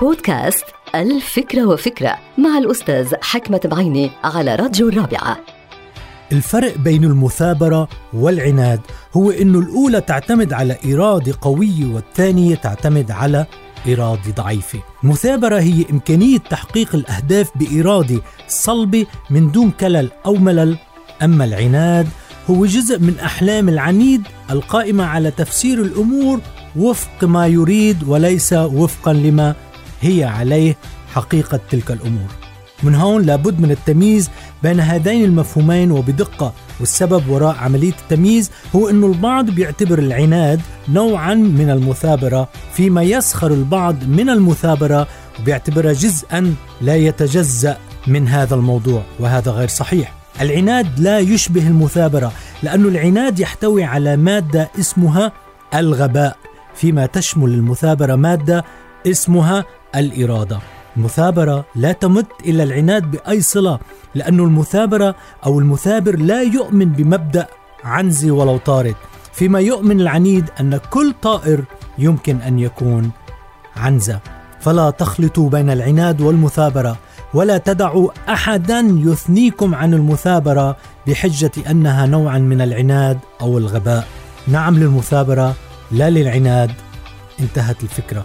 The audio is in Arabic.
بودكاست الفكرة وفكرة مع الأستاذ حكمة بعيني على راديو الرابعة. الفرق بين المثابرة والعناد هو أنه الأولى تعتمد على إرادة قوية والثانية تعتمد على إرادة ضعيفة المثابرة هي إمكانية تحقيق الأهداف بإرادة صلبة من دون كلل أو ملل. أما العناد هو جزء من أحلام العنيد القائمة على تفسير الأمور وفق ما يريد وليس وفقا لما هي عليه حقيقة تلك الأمور. من هون لابد من التمييز بين هذين المفهومين وبدقة والسبب وراء عملية التمييز هو أن البعض بيعتبر العناد نوعا من المثابرة فيما يسخر البعض من المثابرة وبيعتبرها جزءا لا يتجزأ من هذا الموضوع وهذا غير صحيح. العناد لا يشبه المثابرة لأن العناد يحتوي على مادة اسمها الغباء فيما تشمل المثابرة مادة اسمها الإرادة. المثابرة لا تمت إلى العناد بأي صلة لأن المثابرة أو المثابر لا يؤمن بمبدأ عنزي ولو طارد. فيما يؤمن العنيد أن كل طائر يمكن أن يكون عنزة. فلا تخلطوا بين العناد والمثابرة ولا تدعوا أحدا يثنيكم عن المثابرة بحجة أنها نوعا من العناد أو الغباء. نعم للمثابرة لا للعناد. انتهت الفكرة.